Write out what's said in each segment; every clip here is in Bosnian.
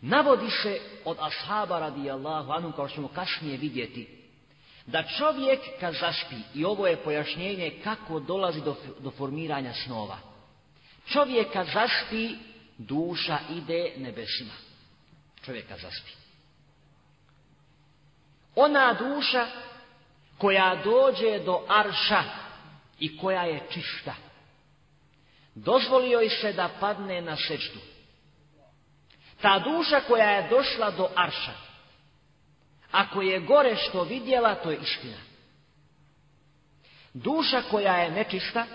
Navodi se od ashaba radijallahu anhu, kao što ćemo kasnije vidjeti, da čovjek kad zašpi, i ovo je pojašnjenje kako dolazi do, do formiranja snova, čovjek kad zašpi, duša ide nebesima. Čovjek kad zašpi. Ona duša koja dođe do arša i koja je čista, dozvolio je se da padne na sečtu. Ta duša koja je došla do Arša, ako je gore što vidjela, to je iština. Duša koja je nečista,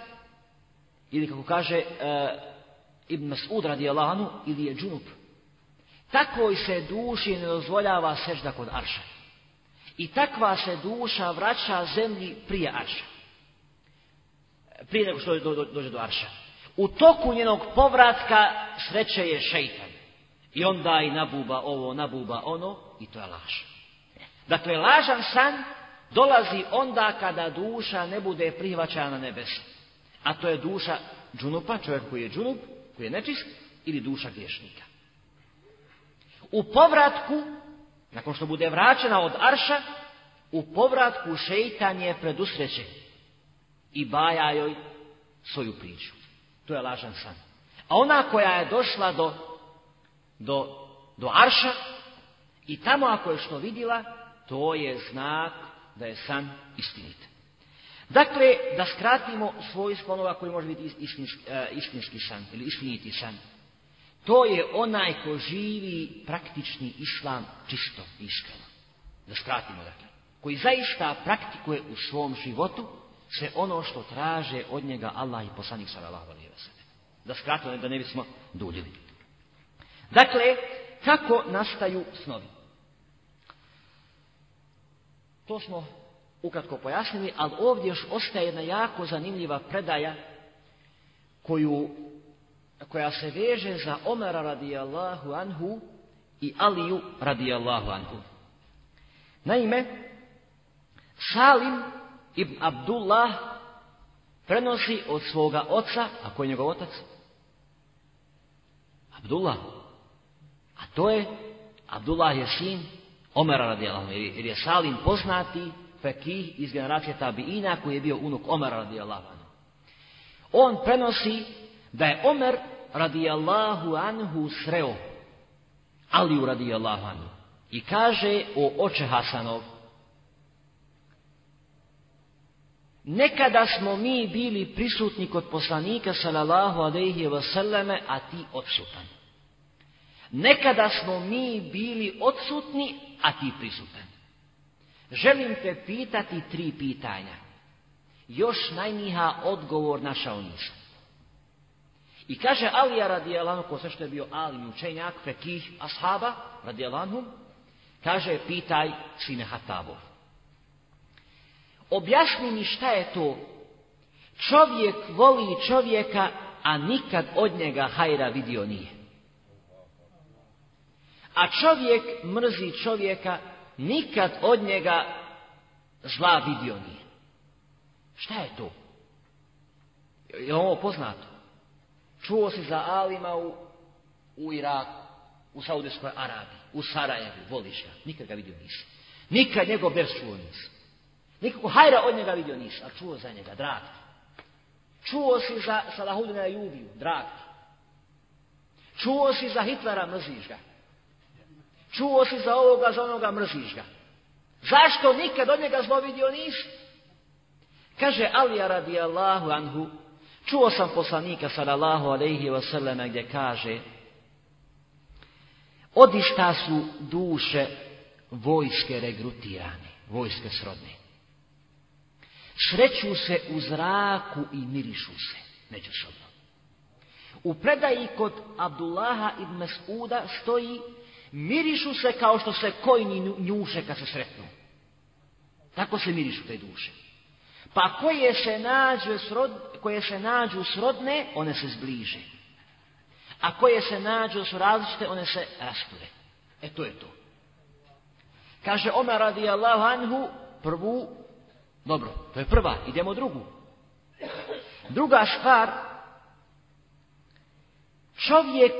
ili kako kaže e, Ibn Mas'ud ili je džunup, takvoj se duši ne dozvoljava sežda kod Arša. I takva se duša vraća zemlji prije Arša. Prije nego što dođe do Arša. U toku njenog povratka sreće je šeitan. I onda i nabuba ovo, nabuba ono i to je laž. Dakle, lažan san dolazi onda kada duša ne bude prihvaćana na nebesu. A to je duša džunupa, čovjek koji je džunup, koji je nečist, ili duša griješnika. U povratku, nakon što bude vraćena od Arša, u povratku šeitan je predusreće i baja joj svoju priču. To je lažan san. A ona koja je došla do do, do Arša i tamo ako je što vidjela, to je znak da je san istinit. Dakle, da skratimo svoj sponova koji može biti e, istinski, san ili istiniti san. To je onaj ko živi praktični islam čisto iskreno. Da skratimo dakle. Koji zaista praktikuje u svom životu sve ono što traže od njega Allah i poslanik sallallahu Da skratimo da ne bismo duljili. Dakle, kako nastaju snovi? To smo ukratko pojasnili, ali ovdje još ostaje jedna jako zanimljiva predaja koju, koja se veže za Omara radijallahu anhu i Aliju radijallahu anhu. Naime, Salim ibn Abdullah prenosi od svoga oca, ako je njegov otac, Abdullah, a to je Abdullah je sin Omera radijalahu jer je Salim poznati fekih iz generacije Tabiina koji je bio unuk Omera radijalahu On prenosi da je Omer radijallahu anhu sreo Aliju radijallahu anhu i kaže o oče Hasanov Nekada smo mi bili prisutni kod poslanika sallallahu alejhi ve a ti odsutan. Nekada smo mi bili odsutni, a ti prisutan. Želim te pitati tri pitanja. Još najniha odgovor našao nisam. I kaže Alija radijalanu, ko sve što je bio Ali učenjak, fekih, ashaba, radijalanu, kaže pitaj sine Hatabov. Objasni mi šta je to. Čovjek voli čovjeka, a nikad od njega hajra vidio nije. A čovjek mrzi čovjeka, nikad od njega zla vidio nije. Šta je to? Je ovo poznato? Čuo si za Alima u, Iraku, u Saudijskoj Arabi, u Sarajevu, voliš ga. Nikad ga vidio nisi. Nikad njegov bez čuo nisam. Nikako hajra od njega vidio nisi, a čuo za njega, drag. Čuo si za Salahudina Jubiju, drag. Čuo si za Hitlera, mrziš ga. Čuo si za ovoga, za onoga, mrziš ga. Zašto nikad od njega zlo vidio Kaže Alija Allahu anhu, čuo sam poslanika sallallahu alaihi wasallam gdje kaže Odišta su duše vojske regrutirane, vojske srodne. Sreću se u zraku i mirišu se međusobno. U predaji kod Abdullaha ibn Mesuda stoji mirišu se kao što se kojni njuše kad se sretnu. Tako se mirišu te duše. Pa koje se nađu, srod, koje se nađu srodne, one se zbliže. A koje se nađu s različite, one se rasture. E to je to. Kaže Omer radijallahu anhu, prvu, dobro, to je prva, idemo drugu. Druga stvar, čovjek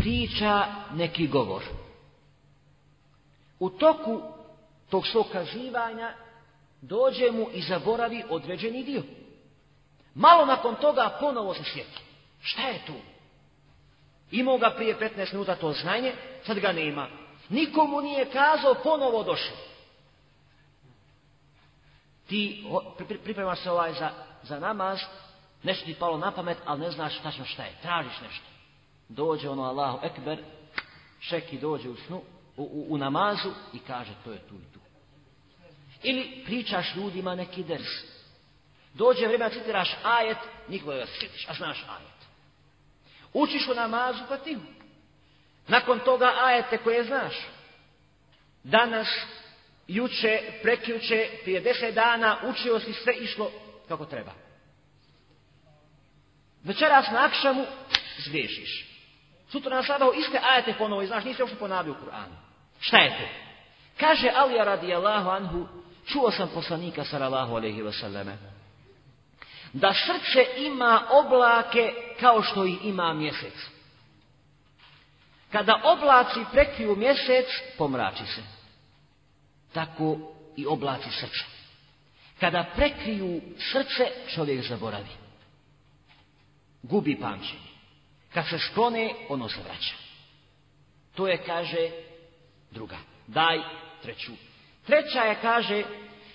priča neki govor. U toku tog svog kaživanja dođe mu i zaboravi određeni dio. Malo nakon toga ponovo se sjeti. Šta je tu? Imao ga prije 15 minuta to znanje, sad ga nema. Nikomu nije kazao, ponovo došli Ti pripremaš se ovaj za, za namaz, nešto ti palo na pamet, ali ne znaš tačno šta je, tražiš nešto dođe ono Allahu Ekber, šeki dođe u snu, u, u, namazu i kaže to je tu i tu. Ili pričaš ljudima neki ders. Dođe vrijeme da citiraš ajet, niko je citiš, a znaš ajet. Učiš u namazu pa ti. Nakon toga ajete koje znaš. Danas, juče, prekjuče, prije deset dana učio si sve išlo kako treba. Večeras na akšamu zgriješiš. Sutra nas sada, iste ajete ponovo i znaš, nisi uopšte ponavio u Kur'anu. Šta je to? Kaže Alija radijallahu anhu, čuo sam poslanika sallallahu alaihi sallame, da srce ima oblake kao što ih ima mjesec. Kada oblaci prekriju mjesec, pomrači se. Tako i oblaci srce. Kada prekriju srce, čovjek zaboravi. Gubi pamćenje. Kad se sklone, ono se vraća. To je, kaže, druga. Daj treću. Treća je, kaže,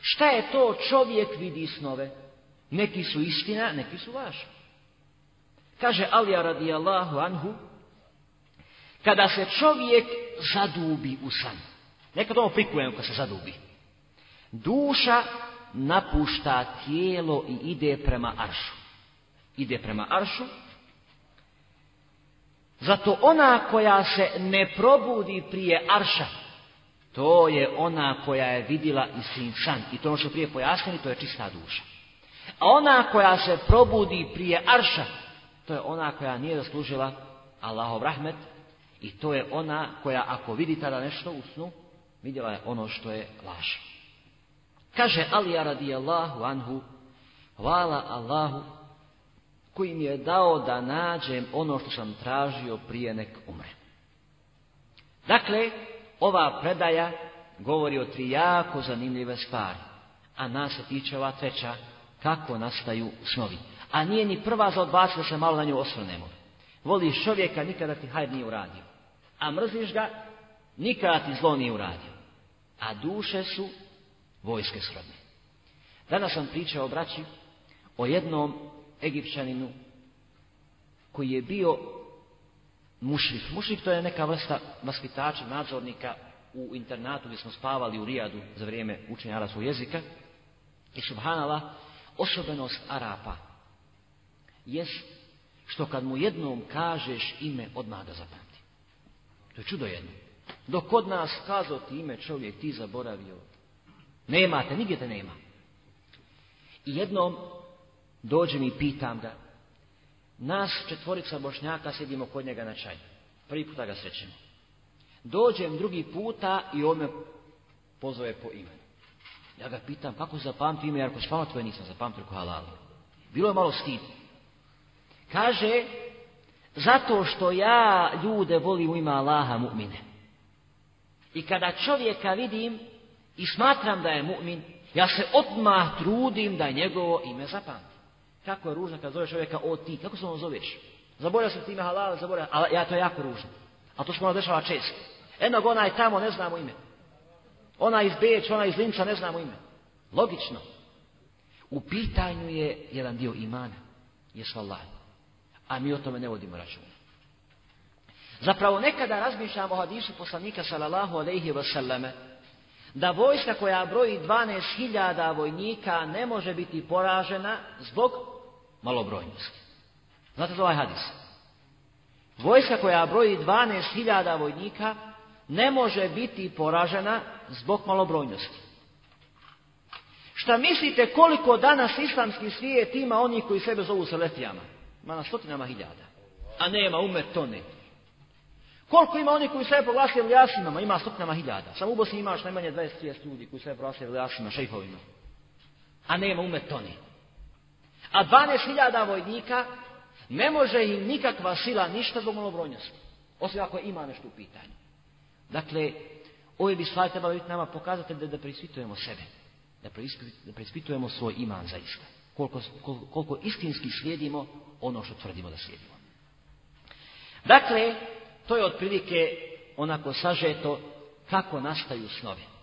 šta je to čovjek vidi snove? Neki su istina, neki su važni. Kaže Alija radijallahu anhu, kada se čovjek zadubi u san. Nekad ovo prikujemo kad se zadubi. Duša napušta tijelo i ide prema aršu. Ide prema aršu, zato ona koja se ne probudi prije arša, to je ona koja je vidjela i san. I to ono što prije pojasnili, to je čista duša. A ona koja se probudi prije arša, to je ona koja nije zaslužila Allahov rahmet i to je ona koja ako vidi tada nešto u snu, vidjela je ono što je laž. Kaže Alija radijallahu anhu, hvala Allahu koji mi je dao da nađem ono što sam tražio prije nek umre. Dakle, ova predaja govori o tri jako zanimljive stvari, a nas se tiče ova treća, kako nastaju snovi. A nije ni prva za odbaciti da se malo na nju osvrnemo. Voliš čovjeka, nikada ti hajr nije uradio. A mrziš ga, nikada ti zlo nije uradio. A duše su vojske srodne. Danas sam pričao o braći o jednom Egipćaninu koji je bio mušrik. Mušrik to je neka vrsta vaspitača, nadzornika u internatu gdje smo spavali u Rijadu za vrijeme učenja arabskog jezika. I subhanala, osobenost Arapa jest što kad mu jednom kažeš ime, odmah ga zapamti. To je čudo jedno. Dok kod nas kazao ti ime čovjek, ti zaboravio. Nemate, nigdje te nema. I jednom dođem i pitam ga. Nas četvorica bošnjaka sjedimo kod njega na čaj. Prvi puta ga srećemo. Dođem drugi puta i on me pozove po imenu. Ja ga pitam kako zapamti ime, jer ako spava tvoje nisam zapamtio ko halal. Bilo je malo stidno. Kaže, zato što ja ljude volim u ime Allaha mu'mine. I kada čovjeka vidim i smatram da je mu'min, ja se odmah trudim da njegovo ime zapamtim kako je ružno kad zoveš čovjeka o ti, kako se on zoveš? Zaboravio sam ti ime halal, zaboravio, ali ja to je jako ružno. A to što ono dešava često. Enog ona je tamo, ne znamo ime. Ona iz Beč, ona iz Linca, ne znamo ime. Logično. U pitanju je jedan dio imana. Jesu Allah. A mi o tome ne vodimo računa. Zapravo nekada razmišljamo o hadisu poslanika sallallahu alaihi sallame, da vojska koja broji 12.000 vojnika ne može biti poražena zbog malobrojnosti. Znate za ovaj hadis? Vojska koja broji 12.000 vojnika ne može biti poražena zbog malobrojnosti. Šta mislite koliko danas islamski svijet ima onih koji sebe zovu selefijama? Ma na stotinama hiljada. A nema umet tone. Koliko ima onih koji sve proglasili jasinama Ima stotnama hiljada. Samo u Bosni imaš najmanje 20-30 ljudi koji sve proglasili velijašima, šejhovima. A nema umet toni. A 12.000 vojnika ne može im nikakva sila ništa zbog malobrojnosti. Osim ako ima nešto u pitanju. Dakle, ovo bi stvari trebali biti nama pokazatelj da, da preispitujemo sebe. Da, da preispitujemo svoj iman zaista. Koliko, koliko, koliko istinski slijedimo ono što tvrdimo da slijedimo. Dakle, to je otprilike onako sažeto kako nastaju snovi.